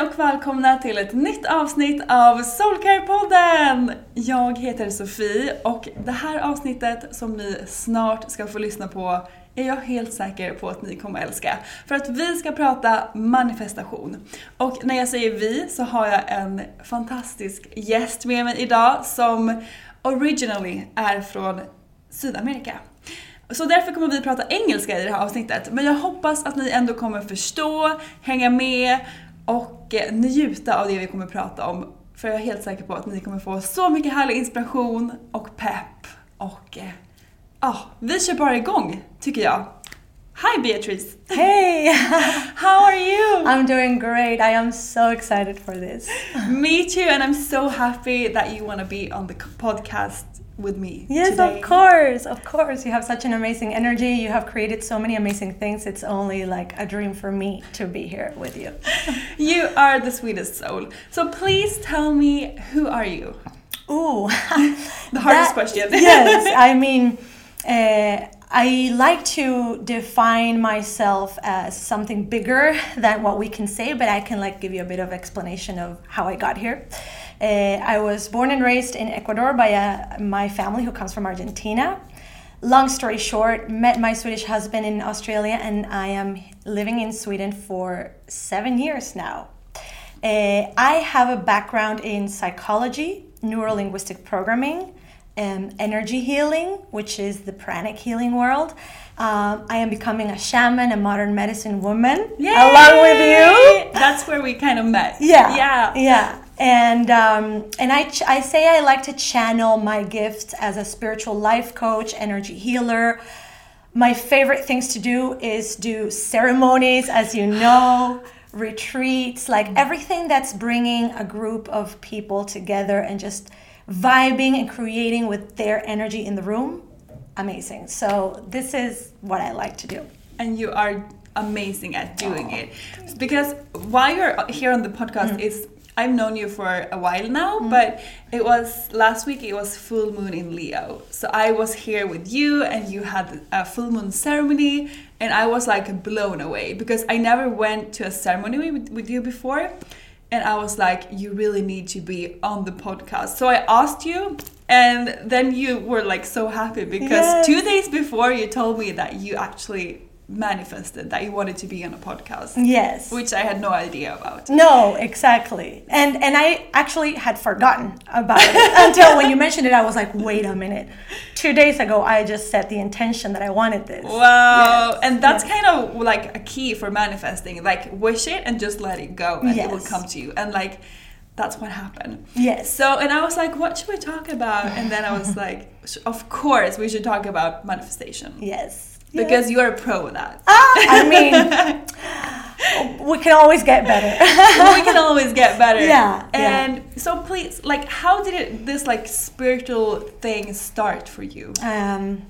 Hej och välkomna till ett nytt avsnitt av Soulcare-podden! Jag heter Sofie och det här avsnittet som ni snart ska få lyssna på är jag helt säker på att ni kommer älska. För att vi ska prata manifestation. Och när jag säger vi så har jag en fantastisk gäst med mig idag som originally är från Sydamerika. Så därför kommer vi prata engelska i det här avsnittet. Men jag hoppas att ni ändå kommer förstå, hänga med och eh, njuta av det vi kommer prata om. För jag är helt säker på att ni kommer få så mycket härlig inspiration och pepp. Och ja, ah, vi kör bara igång tycker jag. Hi Beatrice! Hey! How are you? I'm doing great. I am so excited for this. Me too, and I'm so happy that you want to be on the podcast with me Yes, today. of course. Of course. You have such an amazing energy. You have created so many amazing things. It's only like a dream for me to be here with you. You are the sweetest soul. So please tell me, who are you? Ooh. The hardest That- question. yes, I mean, uh, I like to define myself as something bigger than what we can say, but I can like give you a bit of explanation of how I got here. Uh, I was born and raised in Ecuador by a, my family who comes from Argentina. Long story short, met my Swedish husband in Australia, and I am living in Sweden for seven years now. Uh, I have a background in psychology, neurolinguistic programming, um, energy healing, which is the pranic healing world. Um, I am becoming a shaman, a modern medicine woman, along with you. That's where we kind of met. Yeah, Yeah. yeah. And um, and I ch- I say I like to channel my gifts as a spiritual life coach, energy healer. My favorite things to do is do ceremonies, as you know, retreats, like everything that's bringing a group of people together and just vibing and creating with their energy in the room. Amazing. So this is what I like to do. And you are amazing at doing it. Because while you're here on the podcast, Mm. is I've known you for a while now, mm-hmm. but it was last week. It was full moon in Leo, so I was here with you, and you had a full moon ceremony, and I was like blown away because I never went to a ceremony with, with you before. and I was like, you really need to be on the podcast. So I asked you, and then you were like so happy because Yes. two days before you told me that you actually manifested that you wanted to be on a podcast, Yes. which I had no idea about. No, exactly. And and I actually had forgotten about it until when you mentioned it I was like, "Wait a minute. 2 days ago I just set the intention that I wanted this." Wow, Yes, and that's yes. kind of like a key for manifesting. Like wish it and just let it go, and it will come to you. And like that's what happened. Yes. So, and I was like, what should we talk about? And then I was like, of course, we should talk about manifestation Yes. Because you're a pro with that. Ah, I mean, we can always get better. we can always get better. Yeah, yeah. And so, please, like, how did it this like spiritual thing start for you? um,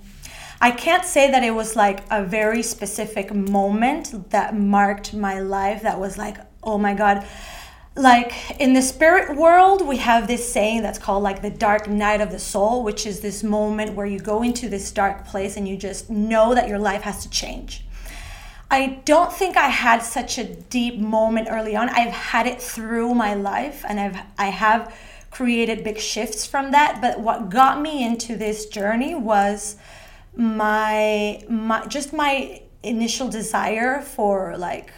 I can't say that it was like a very specific moment that marked my life that was like, oh my God. Like in the spirit world, we have this saying that's called like the dark night of the soul, which is this moment where you go into this dark place and you just know that your life has to change. I don't think I had such a deep moment early on. I've had it through my life and I've I have created big shifts from that, but what got me into this journey was my my just my initial desire for like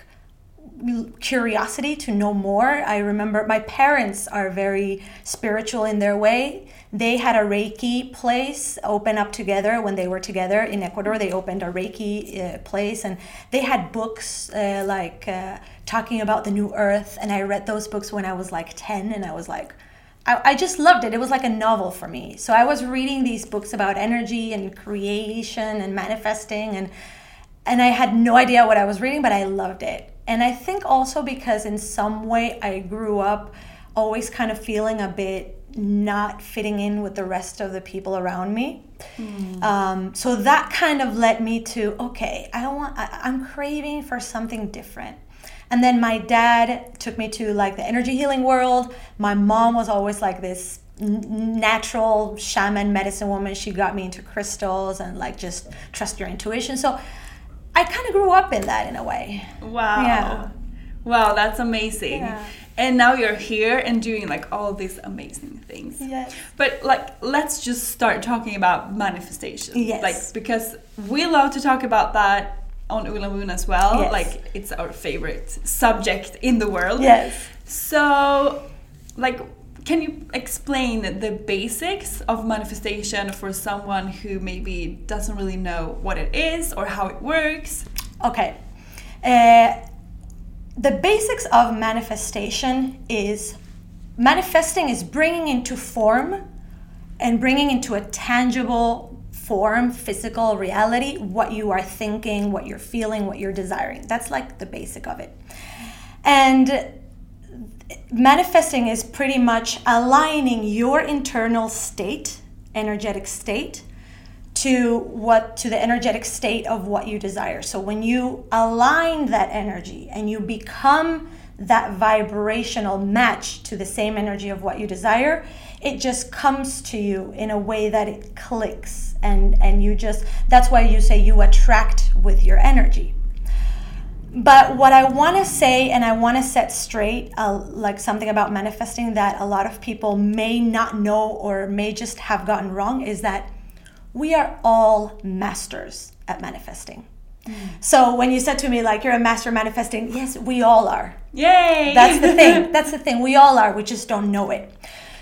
curiosity to know more. I remember my parents are very spiritual in their way. They had a Reiki place open up together when they were together in Ecuador. They opened a Reiki uh, place and they had books uh, like uh, talking about the new earth. And I read those books when I was like 10 and I was like, I, I just loved it. It was like a novel for me. So I was reading these books about energy and creation and manifesting and and I had no idea what I was reading, but I loved it. And I think also because in some way I grew up always kind of feeling a bit not fitting in with the rest of the people around me. Mm. Um, so that kind of led me to okay, I want I, I'm craving for something different. And then my dad took me to like the energy healing world. My mom was always like this natural shaman medicine woman. She got me into crystals and like just trust your intuition. So I kind of grew up in that in a way. Wow. Yeah. Wow, that's amazing. Yeah. And now you're here and doing like all these amazing things. Yes. But like let's just start talking about manifestation. Yes. Like because we love to talk about that on Ulla Moon as well. Yes. Like it's our favorite subject in the world. Yes. So like can you explain the basics of manifestation for someone who maybe doesn't really know what it is or how it works? Okay. Uh, the basics of manifestation is manifesting is bringing into form and bringing into a tangible form, physical reality, what you are thinking, what you're feeling, what you're desiring. That's like the basic of it. And manifesting is pretty much aligning your internal state, energetic state, to what to the energetic state of what you desire. So when you align that energy and you become that vibrational match to the same energy of what you desire, it just comes to you in a way that it clicks and and you just that's why you say you attract with your energy. But what I want to say, and I want to set straight, uh, like something about manifesting that a lot of people may not know or may just have gotten wrong, is that we are all masters at manifesting. Mm. So when you said to me like you're a master manifesting, yes, we all are. Yay! That's the thing. That's the thing. We all are. We just don't know it.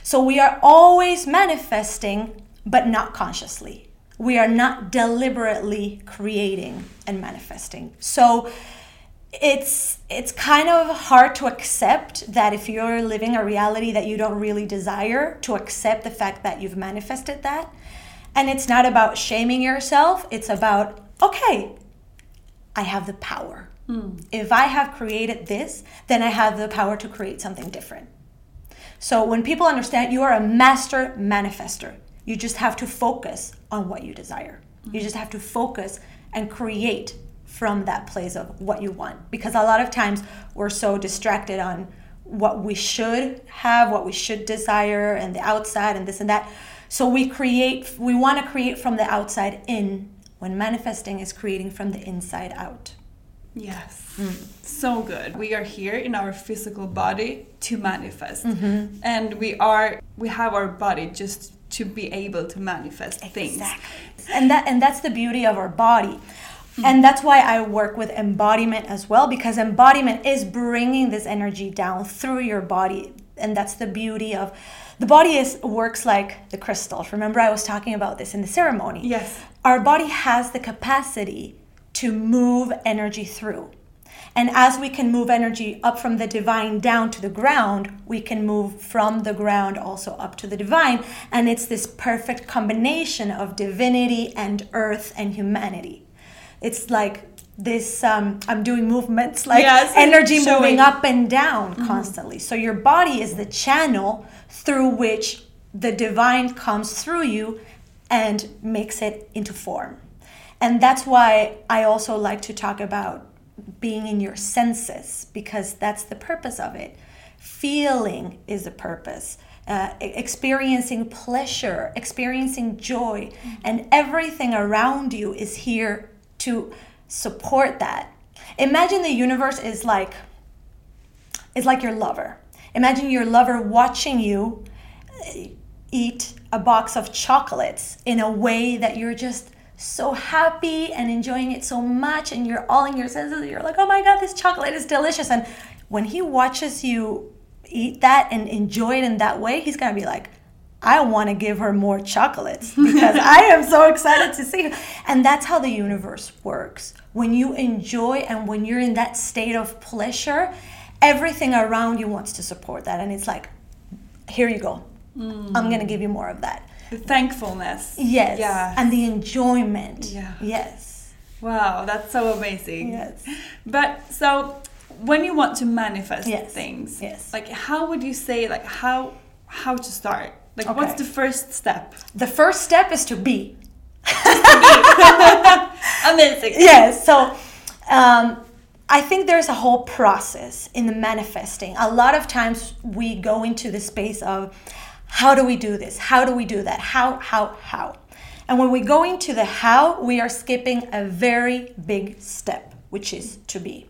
So we are always manifesting, but not consciously. We are not deliberately creating and manifesting. So it's it's kind of hard to accept that if you're living a reality that you don't really desire to accept the fact that you've manifested that and it's not about shaming yourself it's about okay i have the power mm. if i have created this then i have the power to create something different so when people understand you are a master manifester you just have to focus on what you desire mm. you just have to focus and create from that place of what you want. Because a lot of times we're so distracted on what we should have what we should desire and the outside and this and that. So we create we want to create from the outside in when manifesting is creating from the inside out. Yes. Mm. so good. We are here in our physical body to manifest. Mm-hmm. and we are we have our body just to be able to manifest exactly. things and that and that's the beauty of our body Mm-hmm. and that's why I work with embodiment as well, because embodiment is bringing this energy down through your body. And that's the beauty of the body is works like the crystals. Remember, I was talking about this in the ceremony. Yes. Our body has the capacity to move energy through. And as we can move energy up from the divine down to the ground, we can move from the ground also up to the divine. And it's this perfect combination of divinity and earth and humanity it's like this um, i'm doing movements like yes, energy showing. moving up and down mm-hmm. constantly so your body is the channel through which the divine comes through you and makes it into form and that's why i also like to talk about being in your senses because that's the purpose of it feeling is the purpose uh, experiencing pleasure, experiencing joy, mm-hmm. and everything around you is here to support that. Imagine the universe is like is like your lover. Imagine your lover watching you uh, eat a box of chocolates in a way that you're just so happy and enjoying it so much and you're all in your senses you're like oh my god this chocolate is delicious and when he watches you eat that and enjoy it in that way he's gonna be like i want to give her more chocolates because i am so excited to see her and that's how the universe works when you enjoy and when you're in that state of pleasure everything around you wants to support that and it's like here you go mm. i'm gonna give you more of that The thankfulness. Yes. Yeah. And the enjoyment. Yeah. Yes. Wow, that's so amazing. Yes. But so when you want to manifest Yes. things, Yes. like how would you say like how how to start? Like what's the first step? The first step is to be. Amazing. Yes. So um, I think there's a whole process in the manifesting. A lot of times we go into the space of how do we do this? How do we do that? How, how, how? And when we go into the how, we are skipping a very big step, which is to be.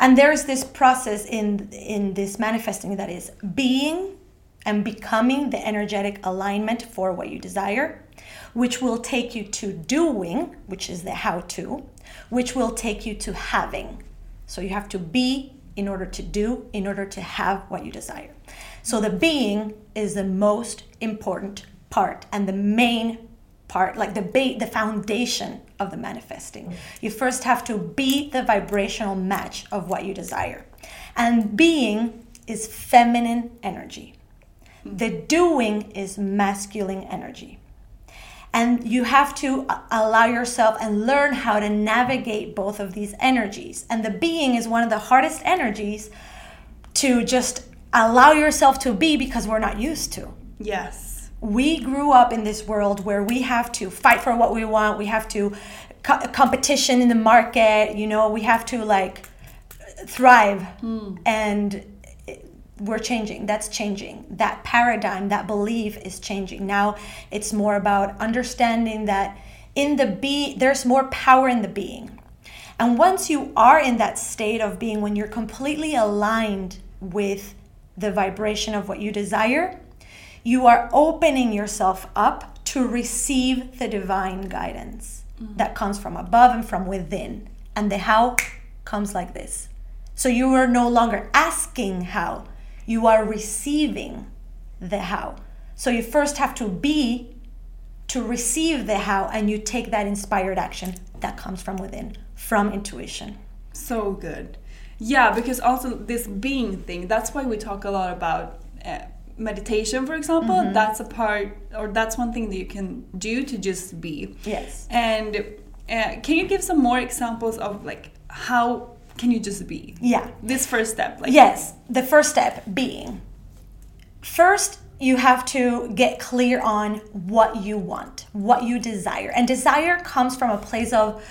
And there's this process in in this manifesting that is being and becoming the energetic alignment for what you desire, which will take you to doing, which is the how to, which will take you to having. So you have to be in order to do, in order to have what you desire. So the being is the most important part and the main part, like the ba- the foundation of the manifesting. You first have to be the vibrational match of what you desire. And being is feminine energy. The doing is masculine energy. And you have to allow yourself and learn how to navigate both of these energies. And the being is one of the hardest energies to just allow yourself to be because we're not used to Yes. we grew up in this world where we have to fight for what we want we have to co- competition in the market you know we have to like thrive hmm. and it- we're changing that's changing. That paradigm that belief is changing. Now it's more about understanding that in the be there's more power in the being. And once you are in that state of being when you're completely aligned with the vibration of what you desire you are opening yourself up to receive the divine guidance mm-hmm. that comes from above and from within. And the how comes like this. So you are no longer asking how, you are receiving the how. So you first have to be to receive the how, and you take that inspired action that comes from within, from intuition. So good. Yeah, because also this being thing, that's why we talk a lot about uh, meditation, for example. Mm-hmm. That's a part, or that's one thing that you can do to just be. Yes. And uh, can you give some more examples of like how can you just be? Yeah. This first step, like Yes, the first step being first you have to get clear on what you want, what you desire. And desire comes from a place of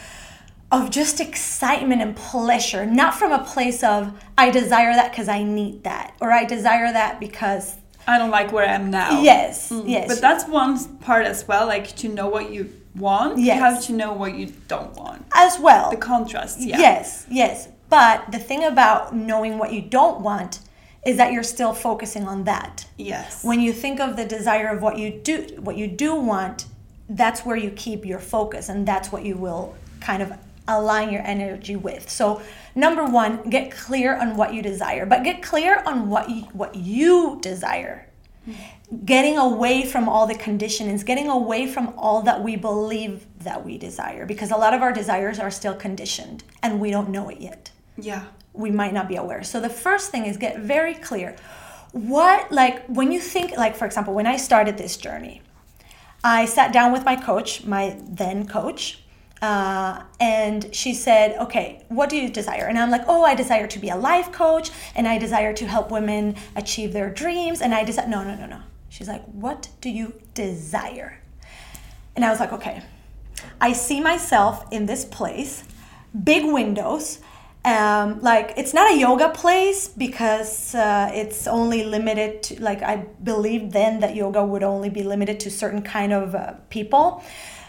of just excitement and pleasure, not from a place of I desire that because I need that or I desire that because I don't like where I am now. yes, mm. yes. But that's one part as well, like to know what you want. You have to know what you don't want. as well. The contrast, yeah. Yes, yes. But the thing about knowing what you don't want is that you're still focusing on that. Yes. when you think of the desire of what you do what you do want that's where you keep your focus and that's what you will kind of align your energy with so number one get clear on what you desire but get clear on what you, what you desire getting away from all the conditionings getting away from all that we believe that we desire because a lot of our desires are still conditioned and we don't know it yet yeah. we might not be aware. So the first thing is get very clear. What like when you think like for example, when I started this journey, I sat down with my coach, my then coach, uh, and she said, "Okay, what do you desire?" And I'm like, "Oh, I desire to be a life coach, and I desire to help women achieve their dreams." And I desire no, no, no, no. She's like, "What do you desire?" And I was like, "Okay." I see myself in this place, big windows. Um, like it's not a yoga place because uh, it's only limited to like I believed then that yoga would only be limited to certain kind of uh, people.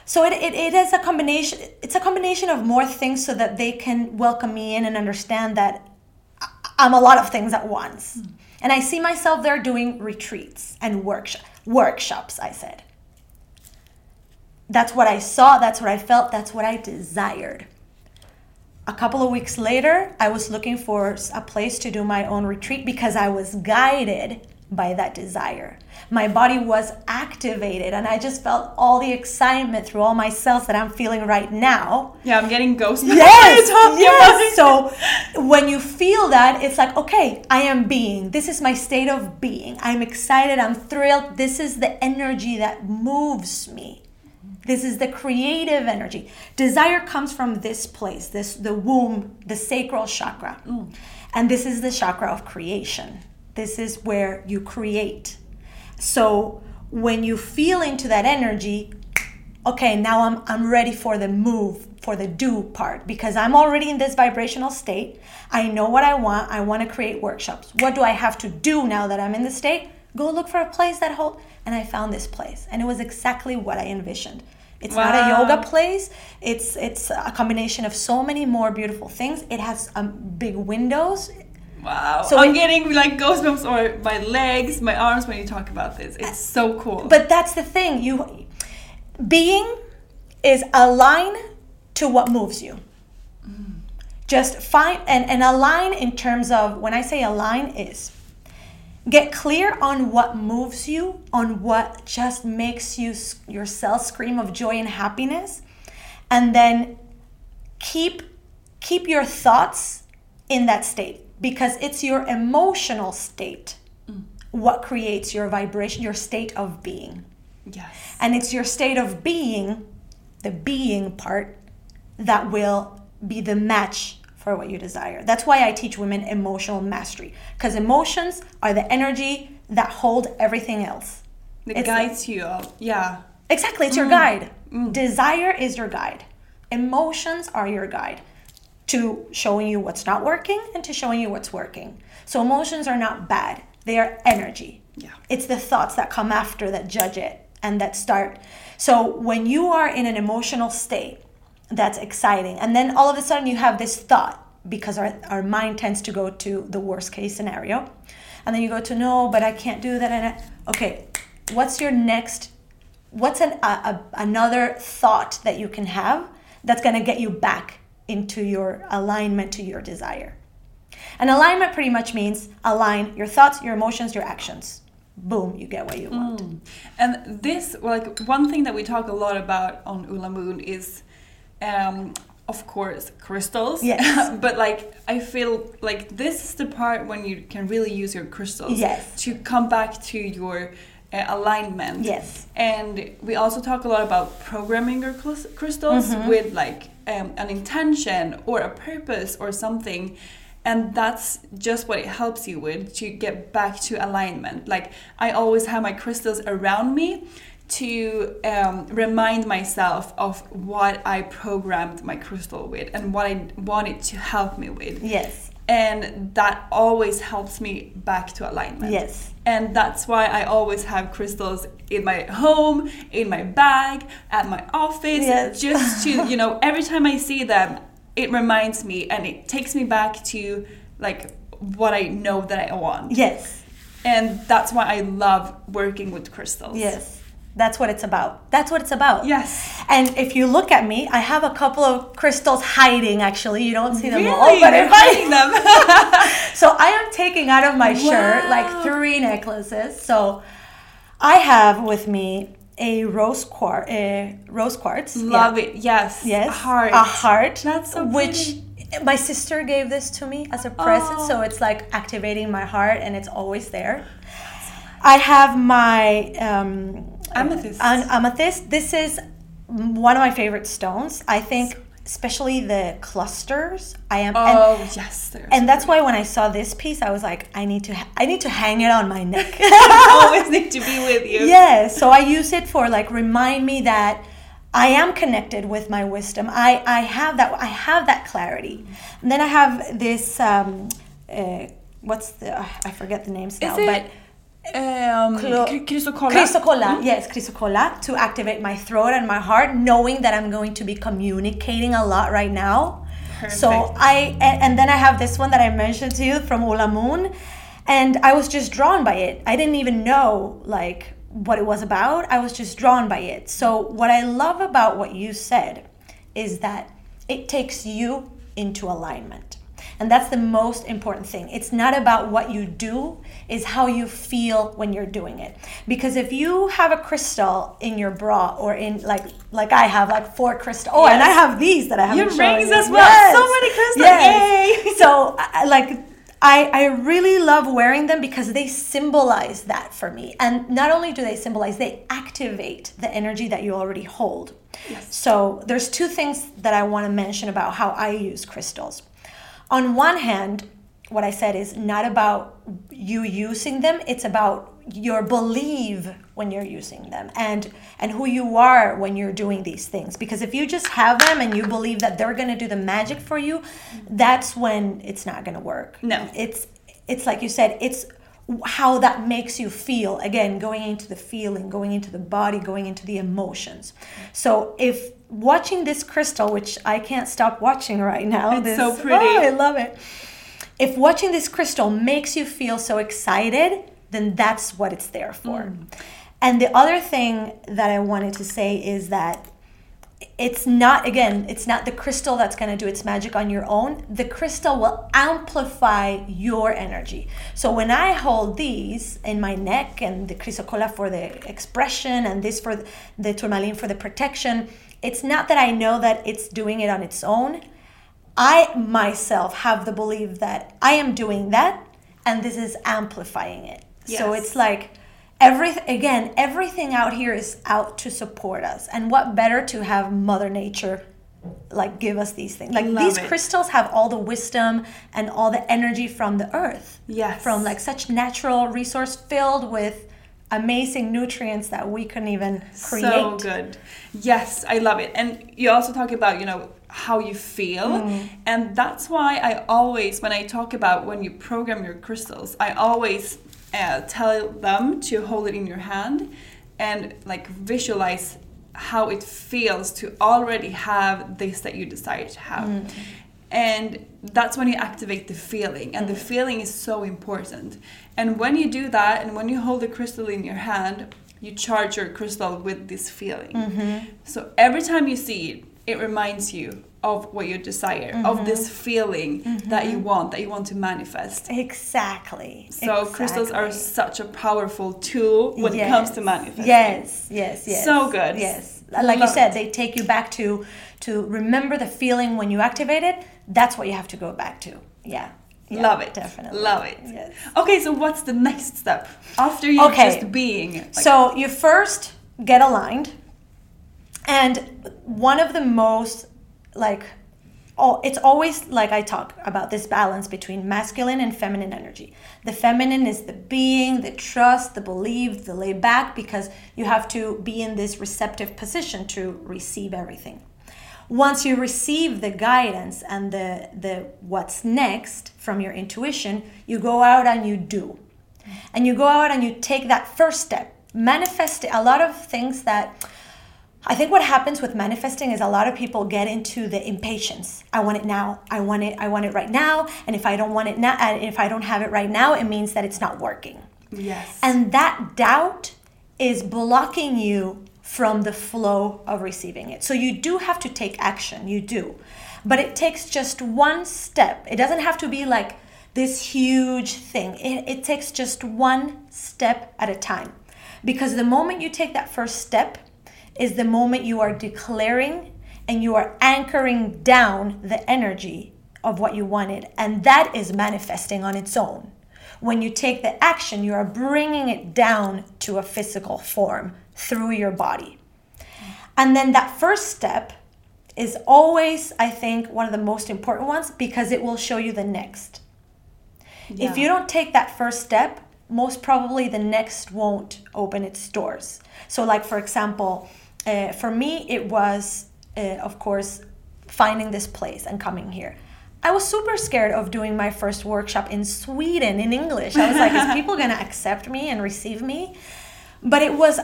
So it, it, it is a combination. It's a combination of more things so that they can welcome me in and understand that I'm a lot of things at once. And I see myself there doing retreats and workshop, workshops. I said. That's what I saw. That's what I felt. That's what I desired. A couple of weeks later, I was looking for a place to do my own retreat because I was guided by that desire. My body was activated, and I just felt all the excitement through all my cells that I'm feeling right now. Yeah, I'm getting ghosts. Yes, yes. So when you feel that, it's like, okay, I am being. This is my state of being. I'm excited. I'm thrilled. This is the energy that moves me. This is the creative energy. Desire comes from this place, this the womb, the sacral chakra. Mm. And this is the chakra of creation. This is where you create. So when you feel into that energy, okay, now I'm I'm ready for the move, for the do part because I'm already in this vibrational state. I know what I want. I want to create workshops. What do I have to do now that I'm in the state? Go look for a place that hold and I found this place and it was exactly what I envisioned. It's not a yoga place. It's it's a combination of so many more beautiful things. It has um, big windows. Wow. So I'm when- getting like goosebumps or my legs, my arms when you talk about this. It's so cool. But that's the thing. You being is align to what moves you. Just find and, and align in terms of when I say align is get clear on what moves you, on what just makes you yourself scream of joy and happiness, and then keep keep your thoughts in that state because it's your emotional state mm. what creates your vibration, your state of being. yes. And it's your state of being, the being part, that will be the match for what you desire. That's why I teach women emotional mastery, because emotions are the energy that hold everything else. It It's guides you. Uh, yeah. Exactly, it's your mm. guide. Mm. Desire is your guide. Emotions are your guide to showing you what's not working and to showing you what's working. So emotions are not bad. They are energy. Yeah. It's the thoughts that come after that judge it and that start. So when you are in an emotional state, that's exciting. And then all of a sudden you have this thought because our, our mind tends to go to the worst case scenario. And then you go to no, but I can't do that. And I, okay, what's your next what's an, a, a, another thought that you can have that's going to get you back into your alignment to your desire and alignment pretty much means align your thoughts your emotions your actions boom you get what you want mm. And this, like, one thing that we talk a lot about on Ulla Moon is, um, of course, crystals. Yes. but like, I feel like this is the part when you can really use your crystals. Yes. To come back to your uh, alignment. Yes. And we also talk a lot about programming your crystals Mm-hmm. with like um, an intention or a purpose or something. And that's just what it helps you with to get back to alignment. Like, I always have my crystals around me to um, remind myself of what I programmed my crystal with and what I wanted to help me with yes and that always helps me back to alignment. Yes. And that's why I always have crystals in my home, in my bag, at my office, Yes. just to, you know, every time I see them, it reminds me and it takes me back to like what I know that I want. yes And that's why I love working with crystals. yes that's what it's about that's what it's about Yes. and if you look at me i have a couple of crystals hiding actually you don't see them Really? all but You're if I, hiding them. So I am taking out of my shirt like three necklaces. So I have with me a rose quartz, a rose quartz. love it. Yes. Yes, A heart. A heart. That's so which my sister gave this to me as a present, so Oh. it's like activating my heart, and it's always there. I have my um, Amethyst. an amethyst. This is one of my favorite stones. I think, especially the clusters. I am. and- Oh, yes. and that's why when I saw this piece, I was like, I need to, I need to hang it on my neck. always need to be with you. yeah. So I use it for like remind me that I am connected with my wisdom. I, I have that, I have that clarity. And then I have this, um, uh, what's the, I forget the names now, but Um, Chrysocolla. Chrysocolla, yes, chrysocolla to activate my throat and my heart, knowing that I'm going to be communicating a lot right now. Perfect. So I and, and then I have this one that I mentioned to you from Ulla Moon, and I was just drawn by it. I didn't even know like what it was about. I was just drawn by it. So what I love about what you said is that it takes you into alignment. And that's the most important thing. It's not about what you do, is how you feel when you're doing it. Because if you have a crystal in your bra or in like like I have like four crystals. Oh, and I have these that I have. Your rings as well. So many crystals. Yay. So I- like I, I really love wearing them because they symbolize that for me. And not only do they symbolize, they activate the energy that you already hold. Yes. So there's two things that I want to mention about how I use crystals. On one hand, what I said is not about you using them, it's about your belief when you're using them and and who you are when you're doing these things. Because if you just have them and you believe that they're going to do the magic for you that's when it's not going to work. No. it's it's like you said it's how that makes you feel. Again going into the feeling going into the body going into the emotions. So if watching this crystal which i can't stop watching right now. It's this, so pretty. oh, i love it. If watching this crystal makes you feel so excited then that's what it's there for. Mm. and the other thing that i wanted to say is that it's not again it's not the crystal that's going to do its magic on your own. The crystal will amplify your energy. So when i hold these in my neck and the chrysocolla for the expression and this for the tourmaline for the protection it's not that i know that it's doing it on its own. I myself have the belief that i am doing that and this is amplifying it. So it's like every again everything out here is out to support us. And what better to have mother nature like give us these things? Like Love these it. crystals have all the wisdom and all the energy from the earth. Yes. from like such natural resource filled with amazing nutrients that we couldn't even create So good. Yes, I love it. And you also talk about, you know, how you feel. Mm. And that's why I always, when I talk about when you program your crystals, I always uh, tell them to hold it in your hand and like visualize how it feels to already have this that you desire to have. Mm. And that's when you activate the feeling, and the Mm. feeling is so important. And when you do that, and when you hold the crystal in your hand, you charge your crystal with this feeling. Mm-hmm. So every time you see it, it reminds you of what you desire, of this Mm-hmm. feeling that you want, that you want to manifest. exactly So crystals are such a powerful tool when it comes to manifesting. Yes, yes, yes. So good. Yes. Like you said, it. they take you back to to remember the feeling when you activate it. That's what you have to go back to. Yeah. Yeah, Love it. Definitely. Love it. Yes. Okay, so what's the next step after you Okay. just being? like- so you first get aligned, and one of the most like oh it's always like i talk about this balance between masculine and feminine energy the feminine is the being the trust the belief the lay back because you have to be in this receptive position to receive everything once you receive the guidance and the the what's next from your intuition you go out and you do and you go out and you take that first step manifest a lot of things that I think what happens with manifesting is a lot of people get into the impatience. I want it now. I want it. I want it right now. And if I don't want it now, and if I don't have it right now, it means that it's not working. yes. And that doubt is blocking you from the flow of receiving it. So you do have to take action. You do. But it takes just one step. It doesn't have to be like this huge thing. It, it takes just one step at a time. Because the moment you take that first step is the moment you are declaring and you are anchoring down the energy of what you wanted. And that is manifesting on its own. When you take the action, you are bringing it down to a physical form through your body. And then that first step is always, I think, one of the most important ones because it will show you the next. If you don't take that first step, most probably the next won't open its doors. So, like for example, uh, for me, it was, uh, of course, finding this place and coming here. I was super scared of doing my first workshop in Sweden in English. I was like, is people gonna accept me and receive me? But it was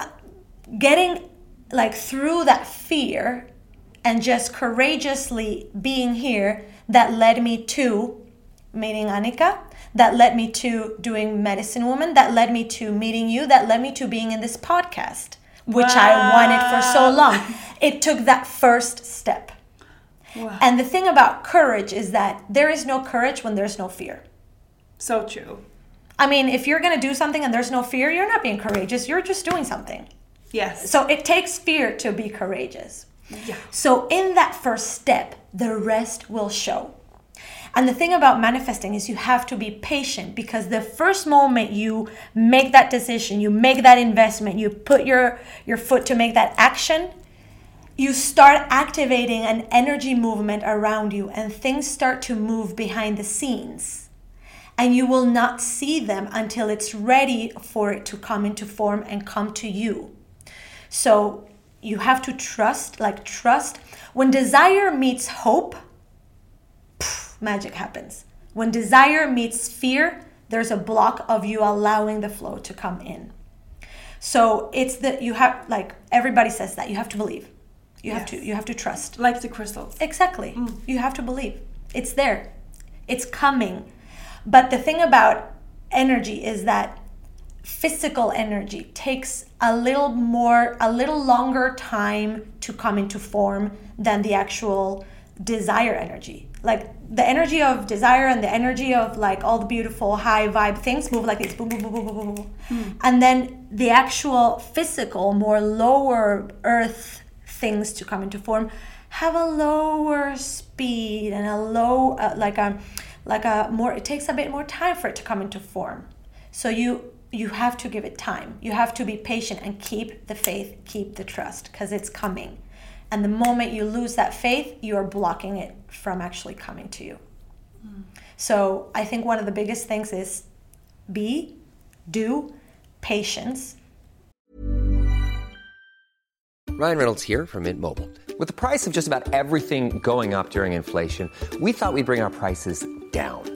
getting like through that fear and just courageously being here that led me to meeting Anika, that led me to doing Medicine Woman, that led me to meeting you, that led me to being in this podcast, which wow. I wanted for so long. It took that first step. Wow. And the thing about courage is that there is no courage when there's no fear. So true. I mean, if you're going to do something and there's no fear, you're not being courageous, you're just doing something. Yes. So it takes fear to be courageous. Yeah. So in that first step, the rest will show. And the thing about manifesting is you have to be patient because the first moment you make that decision, you make that investment, you put your your foot to make that action, you start activating an energy movement around you and things start to move behind the scenes. And you will not see them until it's ready for it to come into form and come to you. So you have to trust, like trust. When desire meets hope, pff, magic happens. When desire meets fear, there's a block of you allowing the flow to come in. So it's that you have, like everybody says that, you have to believe. You yes. have to, you have to trust. Like the crystals. Exactly. Mm. You have to believe. It's there. It's coming. But the thing about energy is that physical energy takes a little more a little longer time to come into form than the actual desire energy. Like the energy of desire and the energy of like all the beautiful high vibe things move like this. Boom boom boom boom boom boom mm. and then the actual physical more lower earth things to come into form have a lower speed and a low uh, like a like a more it takes a bit more time for it to come into form. So you you have to give it time. You have to be patient and keep the faith, keep the trust, because it's coming. And the moment you lose that faith, you are blocking it from actually coming to you. Mm. So I think one of the biggest things is be, do, patience. Ryan Reynolds here from Mint Mobile. With the price of just about everything going up during inflation, we thought we'd bring our prices down.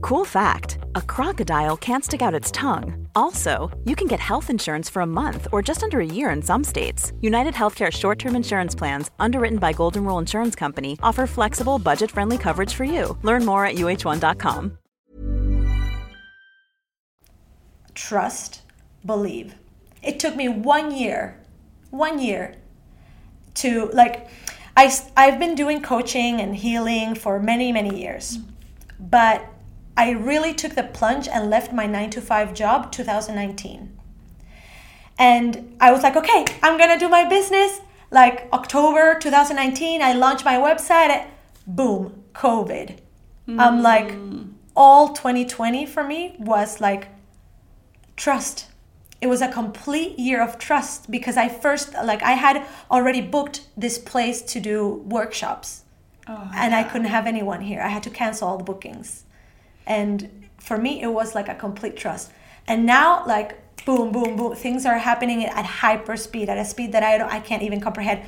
Cool fact a crocodile can't stick out its tongue. Also, you can get health insurance for a month or just under a year in some states. United Healthcare short term insurance plans, underwritten by Golden Rule Insurance Company, offer flexible, budget friendly coverage for you. Learn more at uh1.com. Trust, believe. It took me one year, one year to like, I, I've been doing coaching and healing for many, many years. But I really took the plunge and left my 9 to 5 job 2019. And I was like, okay, I'm going to do my business. Like October 2019, I launched my website. Boom, COVID. Mm. I'm like, all 2020 for me was like trust. It was a complete year of trust because I first, like, I had already booked this place to do workshops. Oh, and yeah. I couldn't have anyone here. I had to cancel all the bookings and for me it was like a complete trust. And now like boom boom boom things are happening at hyper speed at a speed that i don't i can't even comprehend.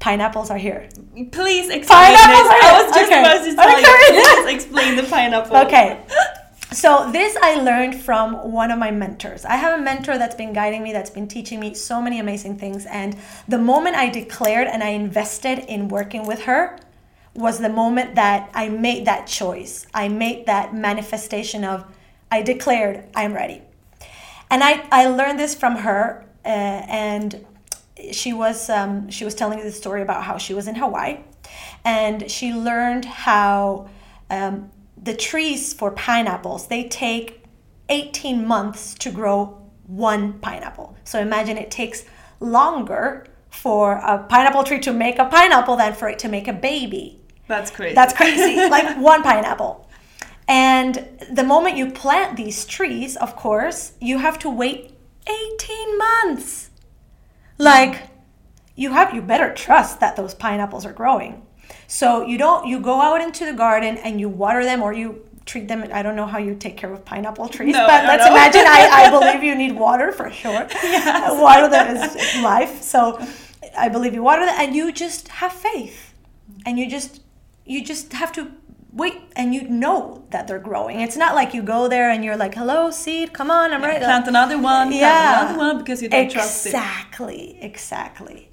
Pineapples are here. Please explain pineapples this. i was just okay. about to tell okay. you. Please explain the pineapple. Okay. So this i learned from one of my mentors. I have a mentor that's been guiding me that's been teaching me so many amazing things. And the moment i declared and i invested in working with her was the moment that I made that choice. I made that manifestation of, I declared, I'm ready. And I, I learned this from her, uh, and she was, um, she was telling the story about how she was in Hawaii, and she learned how um, the trees for pineapples, they take 18 months to grow one pineapple. So imagine it takes longer for a pineapple tree to make a pineapple than for it to make a baby. That's crazy. That's crazy. like one pineapple. And the moment you plant these trees, of course, you have to wait 18 months. Like, you have you better trust that those pineapples are growing. So you don't you go out into the garden and you water them or you treat them. I don't know how you take care of pineapple trees, No, but let's know. imagine I, I believe you need water for sure. Water them is life. So I believe you water them and you just have faith. And you just you just have to wait and you know that they're growing. It's not like you go there and you're like, hello, seed, come on, I'm ready. Plant another one, Yeah. plant another one because you don't trust it. Exactly, exactly.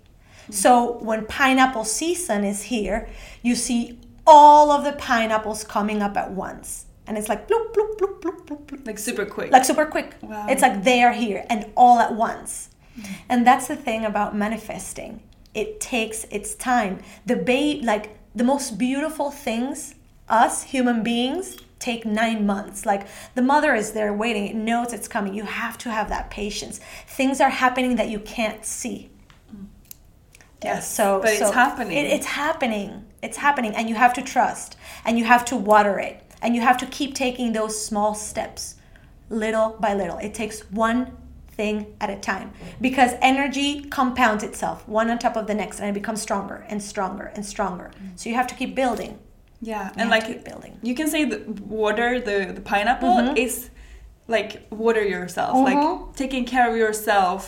So when pineapple season is here, you see all of the pineapples coming up at once. And it's like bloop, bloop, bloop, bloop, bloop, bloop. Like super quick. Like super quick. Wow. It's like they are here and all at once. Mm-hmm. And that's the thing about manifesting. It takes its time. The ba- like the most beautiful things, us human beings, take nine months. Like the mother is there waiting, it knows it's coming. You have to have that patience. Things are happening that you can't see. Yes, So, but it's happening. It, it's happening. It's happening, and you have to trust, and you have to water it, and you have to keep taking those small steps, little by little. It takes one thing at a time because energy compounds itself, one on top of the next, and it becomes stronger and stronger and stronger. So you have to keep building. Yeah, You and like building. you can say the water the the pineapple Mm-hmm. is like water yourself, like taking care of yourself,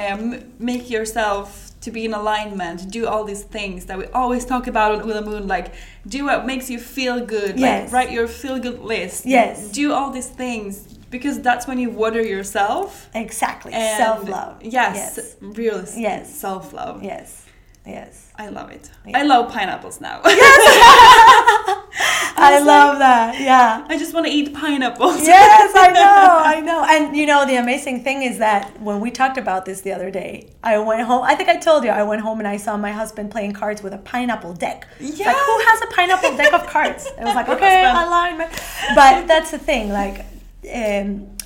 um, make yourself to be in alignment, do all these things that we always talk about on Ulla Moon, like do what makes you feel good, Yes. like write your feel good list, Yes. do all these things because that's when you water yourself. Exactly. Self love. Yes, Yes. real Yes. self love. Yes. Yes. I love it. Yeah. I love pineapples now. Yes. I love that. Yeah. I just want to eat pineapples. yes, I know, I know. And you know, the amazing thing is that when we talked about this the other day, I went home. I think I told you I went home and I saw my husband playing cards with a pineapple deck. It's Like, who has a pineapple deck of cards? I was like, okay, alignment. But that's the thing. Like, um,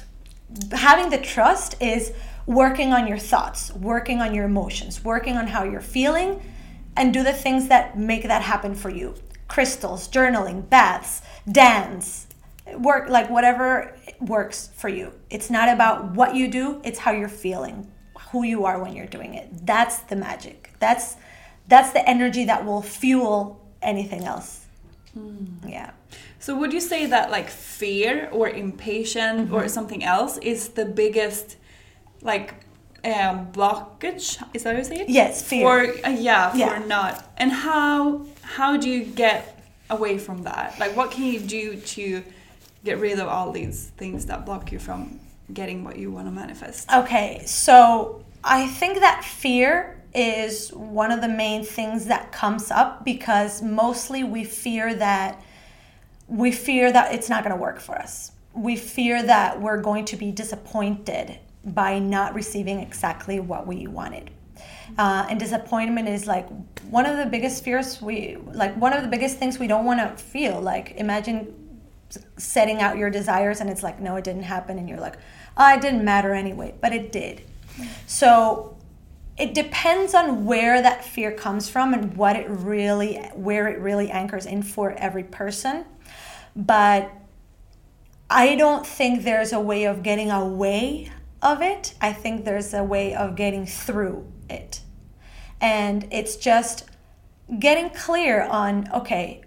having the trust is working on your thoughts, working on your emotions, working on how you're feeling, and do the things that make that happen for you. Crystals, journaling, baths, dance, work like whatever works for you. It's not about what you do, it's how you're feeling, who you are when you're doing it. That's the magic. That's that's the energy that will fuel anything else. Yeah. So would you say that like fear or impatient Mm-hmm. or something else is the biggest like um, blockage? Is that how you say it? Yes, fear. Or uh, yeah, for Yeah. not. And how how do you get away from that? Like what can you do to get rid of all these things that block you from getting what you want to manifest? Okay, so I think that fear is one of the main things that comes up because mostly we fear that we fear that it's not going to work for us. We fear that we're going to be disappointed by not receiving exactly what we wanted. Uh, and disappointment is like one of the biggest fears we like one of the biggest things we don't want to feel like imagine setting out your desires and it's like no it didn't happen and you're like oh it didn't matter anyway but it did so it depends on where that fear comes from and what it really where it really anchors in for every person but i don't think there's a way of getting away of it. I think there's a way of getting through it. And it's just getting clear on okay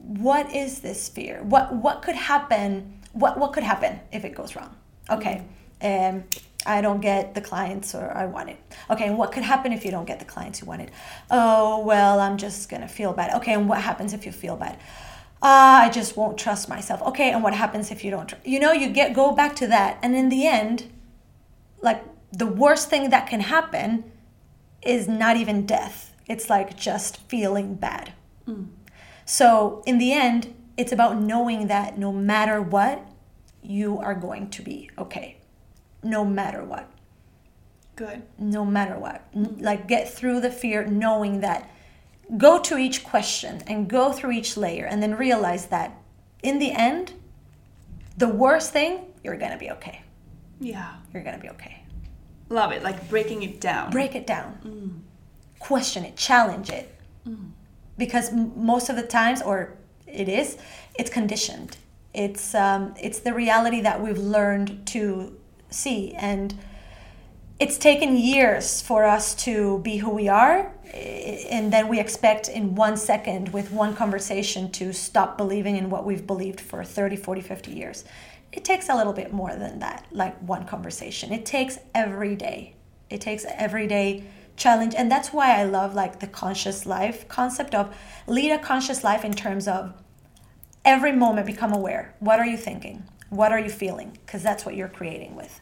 what is this fear? What what could happen? What what could happen if it goes wrong? Okay um i don't get the clients or i want it. Okay and what could happen if you don't get the clients you wanted? Oh well i'm just gonna feel bad. Okay and what happens if you feel bad uh, i just won't trust myself okay and what happens if you don't tr-? you know you get go back to that and in the end like the worst thing that can happen is not even death it's like just feeling bad so, in the end, it's about knowing that no matter what, you are going to be okay. No matter what. Good. No matter what. N- Like, get through the fear knowing that go to each question and go through each layer and then realize that in the end, the worst thing, you're going to be okay. Yeah. You're going to be okay. Love it. Like breaking it down. break it down question it challenge it because m- most of the times or it is it's conditioned it's um, it's the reality that we've learned to see and it's taken years for us to be who we are and then we expect in one second with one conversation to stop believing in what we've believed for 30 40 50 years. It takes a little bit more than that like one conversation. It takes every day. It takes everyday challenge and that's why i love like the conscious life concept of lead a conscious life in terms of every moment become aware. What are you thinking? What are you feeling? Because that's what you're creating with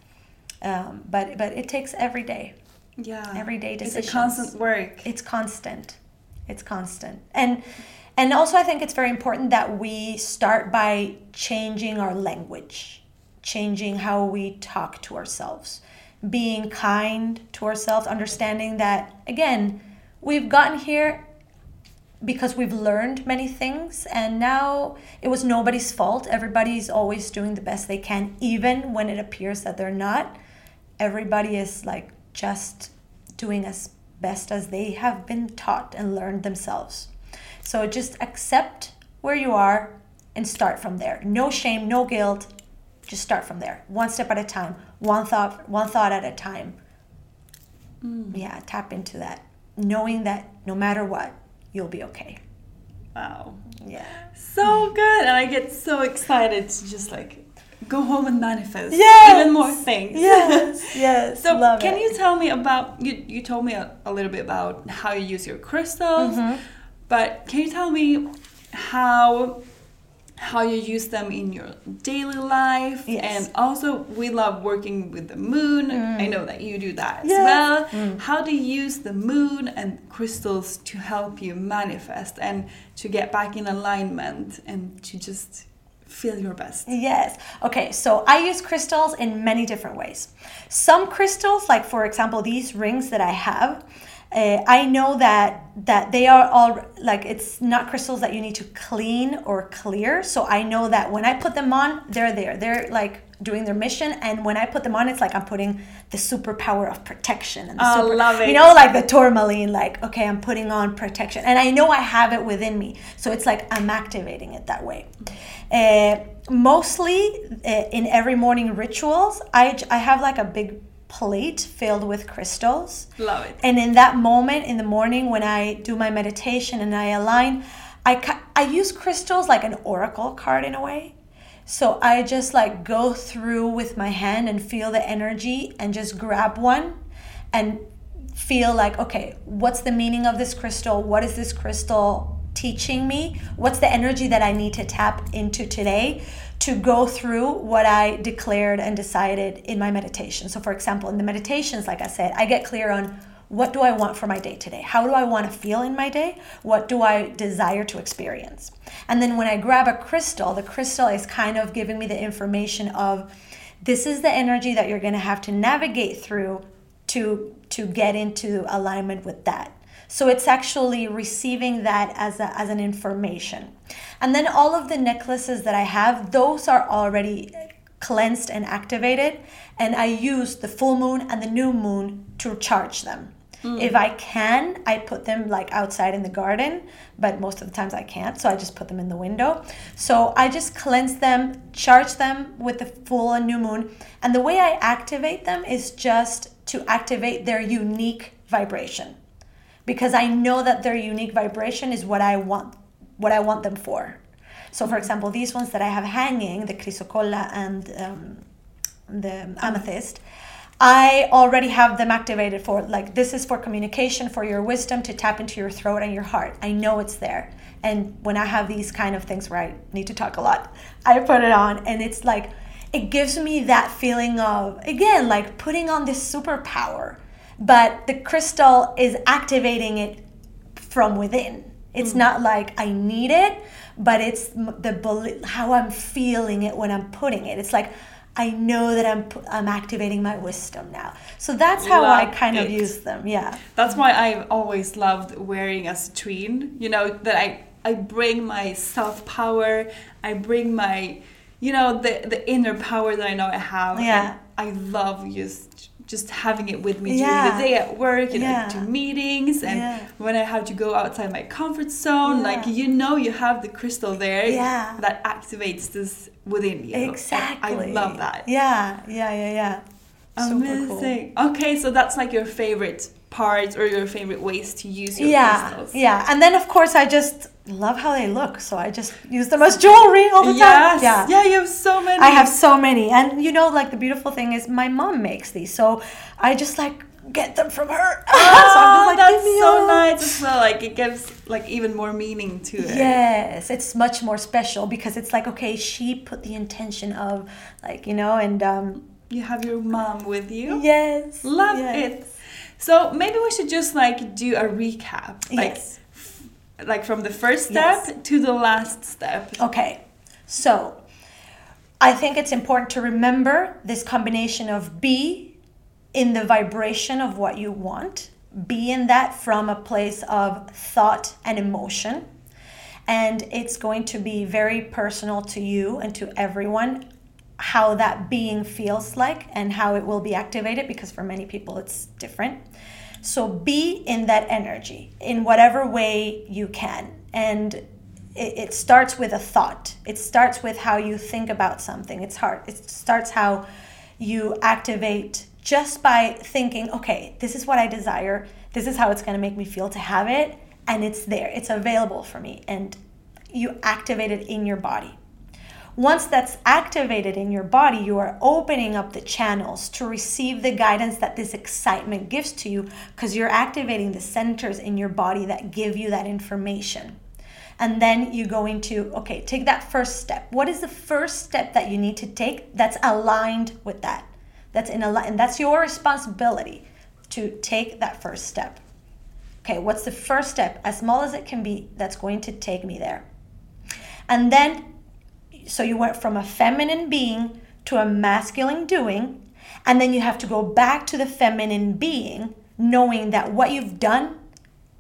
um, but but it takes every day. Yeah. everyday It's decisions. a constant work. it's constant. It's constant. And and also i think it's very important that we start by changing our language changing how we talk to ourselves being kind to ourselves understanding that again we've gotten here because we've learned many things and now it was nobody's fault. Everybody's always doing the best they can even when it appears that they're not everybody is like just doing as best as they have been taught and learned themselves. So just accept where you are and start from there. No shame no guilt. Just start from there. One step at a time. One thought one thought at a time. Mm. Yeah tap into that knowing that no matter what you'll be okay. Wow. yeah. So good. And I get so excited to just like go home and manifest Yes! even more things. yes yes So love can it. you tell me about you? You told me a, a little bit about how you use your crystals, Mm-hmm. but can you tell me how how you use them in your daily life? Yes. And also, we love working with the moon. I know that you do that as well. How do you use the moon and crystals to help you manifest and to get back in alignment and to just feel your best? Yes. Okay, so I use crystals in many different ways. Some crystals, like for example, these rings that I have, uh, I know that that they are all like it's not crystals that you need to clean or clear. So I know that when I put them on, they're there. They're like doing their mission, and when I put them on, it's like I'm putting the superpower of protection. And the I super, love it. You know, like the tourmaline. Like okay, I'm putting on protection, and I know I have it within me. So it's like I'm activating it that way. Uh, mostly uh, in every morning rituals, I, I have like a big plate filled with crystals. Love it. And in that moment in the morning when I do my meditation and I align, I, ca- I use crystals like an oracle card in a way. So I just like go through with my hand and feel the energy and just grab one and feel like, okay, what's the meaning of this crystal? What is this crystal teaching me? What's the energy that I need to tap into today to go through what I declared and decided in my meditation? So, for example, in the meditations, like I said, I get clear on what do I want for my day today? How do I want to feel in my day? What do I desire to experience? And then when I grab a crystal, the crystal is kind of giving me the information of this is the energy that you're going to have to navigate through to to get into alignment with that. So it's actually receiving that as a, as an information. And then all of the necklaces that I have, those are already cleansed and activated and I use the full moon and the new moon to charge them. Mm. If I can, I put them like outside in the garden, but most of the times I can't, so I just put them in the window. So I just cleanse them, charge them with the full and new moon, and the way I activate them is just to activate their unique vibration. Because I know that their unique vibration is what I want what I want them for. So for example, these ones that I have hanging, the chrysocolla and um, the amethyst, I already have them activated for like this is for communication, for your wisdom to tap into your throat and your heart. I know it's there. And when I have these kind of things where I need to talk a lot, I put it on and it's like it gives me that feeling of again like putting on this superpower, but the crystal is activating it from within. It's hmm. not like I need it, but it's the how I'm feeling it when I'm putting it. It's like I know that I'm I'm activating my wisdom now. So that's how I Love kind of use them. Yeah. That's why I've always loved wearing a citrine. You know that I I bring my self power. I bring my, you know, the the inner power that I know I have. Yeah. I love just just having it with me during the day at work. and Yeah. to meetings and Yeah. when I have to go outside my comfort zone. Yeah. Like you know, you have the crystal there. Yeah. That activates this within you. Exactly. I love that. Yeah, yeah, yeah, yeah. Super cool. Amazing. Okay, so that's like your favorite parts or your favorite ways to use your Yeah, crystals. yeah. And then of course I just love how they look, so I just use them as jewelry all the time. Yes. Yeah. you have so many. I have so many. And you know, like the beautiful thing is my mom makes these. So I just like get them from her. Oh, so I'm just like, that's "Give me so yours." nice as well. Like it gives like even more meaning to it. Yes, it's much more special because it's like, okay, she put the intention of like, you know, and um You have your mom with you. yes. Love yes. it. So maybe we should just like do a recap. Like Yes. Like from the first step Yes. to the last step. Okay, so I think it's important to remember this combination of be in the vibration of what you want, be in that from a place of thought and emotion. And it's going to be very personal to you and to everyone how that being feels like and how it will be activated because for many people it's different. So be in that energy in whatever way you can. And it, it starts with a thought. It starts with how you think about something. It's hard. It starts how you activate just by thinking, okay, this is what I desire. This is how it's going to make me feel to have it. And it's there, it's available for me. And you activate it in your body. Once that's activated in your body, you are opening up the channels to receive the guidance that this excitement gives to you because you're activating the centers in your body that give you that information. And then you go into, okay, take that first step. What is the first step that you need to take that's aligned with that? That's in a and that's your responsibility to take that first step. Okay, what's the first step, as small as it can be, that's going to take me there? And then so you went from a feminine being to a masculine doing, and then you have to go back to the feminine being, knowing that what you've done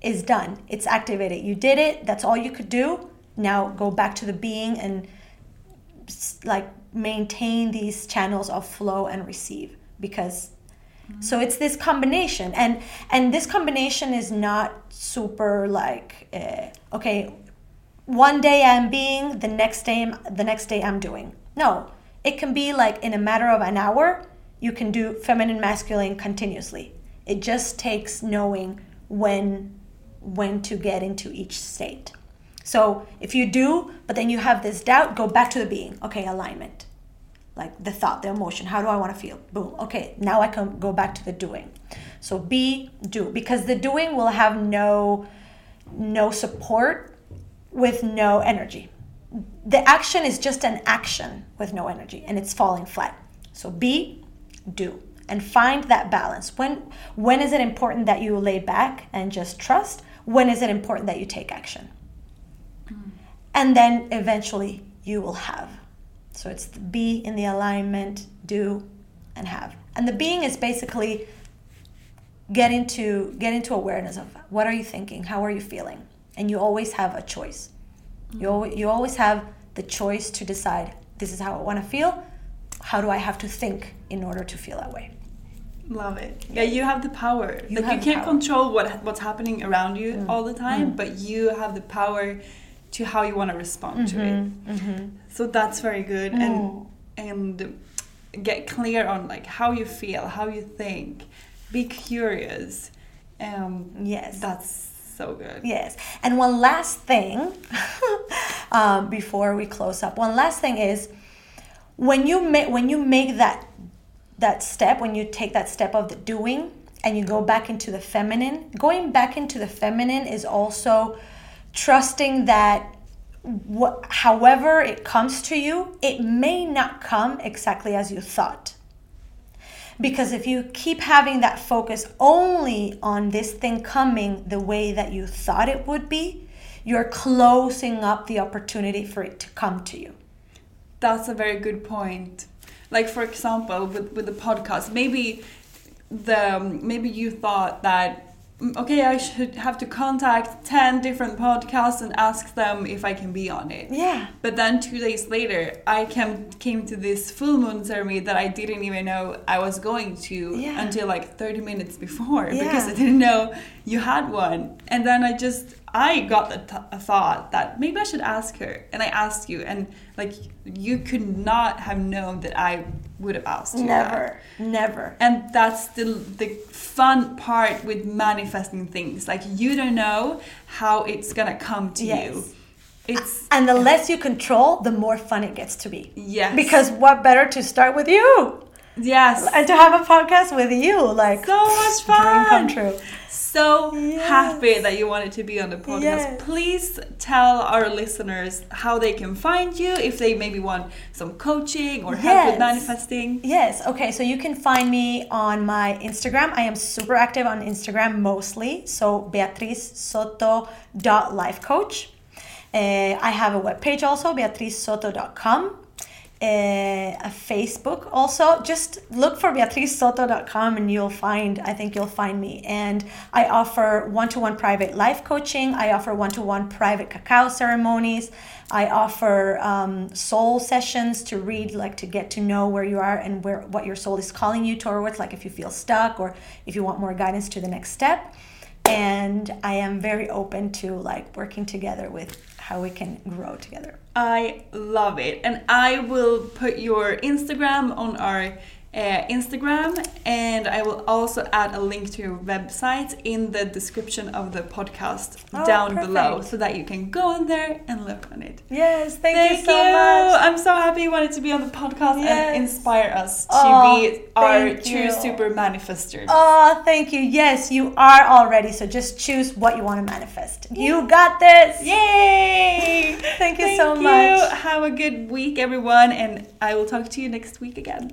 is done. It's activated. You did it. That's all you could do. Now go back to the being and like maintain these channels of flow and receive because so it's this combination and and this combination is not super like uh, okay one day i'm being the next day I'm, the next day i'm doing. No it can be like in a matter of an hour you can do feminine masculine continuously. It just takes knowing when when to get into each state. So if you do but then you have this doubt go back to the being. Okay alignment. Like the thought the emotion how do i want to feel? Boom okay now i can go back to the doing. So be do because the doing will have no no support with no energy. The action is just an action with no energy and it's falling flat. So be do and find that balance. When when is it important that you lay back and just trust? When is it important that you take action? Hmm. And then eventually you will have. So it's the be in the alignment do and have. And the being is basically get into get into awareness of what are you thinking? How are you feeling and you always have a choice you, you always have the choice to decide this is how i want to feel how do i have to think in order to feel that way Love it. Yeah, you have the power. You like you can't. Mm. control what what's happening around you all the time, but you have the power to how you want to respond to Mm-hmm. it. So that's very good, and and get clear on like how you feel, how you think. Be curious. Um, Yes. that's so good. Yes. And one last thing um, before we close up, one last thing is when you make when you make that that step, when you take that step of the doing and you go back into the feminine, going back into the feminine is also trusting that wh- however it comes to you, it may not come exactly as you thought. Because if you keep having that focus only on this thing coming the way that you thought it would be, you're closing up the opportunity for it to come to you. That's a very good point. Like for example, with with the podcast, maybe the maybe you thought that "Mm, Mm, okay, I should have to contact ten different podcasts and ask them if I can be on it. Yeah. But then two days later, I came came to this full moon ceremony that I didn't even know I was going to Yeah. until like thirty minutes before because I didn't know you had one. And then I just I got the th- a thought that maybe I should ask her, and I asked you, and like you could not have known that I would have asked you. that. Never, never. And that's the the fun part with manifesting things. Like you don't know how it's gonna come to Yes. you. It's And the less you control, the more fun it gets to be. Yes. Because what better to start with you yes, and to have a podcast with you? Like so much fun. dream come true. So Yes. happy that you wanted to be on the podcast. Yes. Please tell our listeners how they can find you if they maybe want some coaching or help with manifesting. Yes. Okay. So you can find me on my Instagram. I am super active on Instagram mostly. So Beatriz Soto dot life coach. Uh, I have a webpage also, beatrizsoto.com. Uh, a Facebook also. Just look for beatrizsoto.com and you'll find, I think you'll find me. And I offer one to one private life coaching. I offer one to one private cacao ceremonies. I offer um, soul sessions to read, like to get to know where you are and where what your soul is calling you towards, like if you feel stuck or if you want more guidance to the next step. And I am very open to like working together with how we can grow together. I love it. And I will put your Instagram on our uh, Instagram and I will also add a link to your website in the description of the podcast Oh, down below so that you can go in there and look on it. Yes, thank, Thank you so much. I'm so happy you wanted to be on the podcast Yes. and inspire us to Oh, be our true you. super manifestors. Oh, thank you. Yes, you are already. So just choose what you want to manifest. You got this. Yay! Thank you Thank so you. much. Have a good week, everyone, and I will talk to you next week again.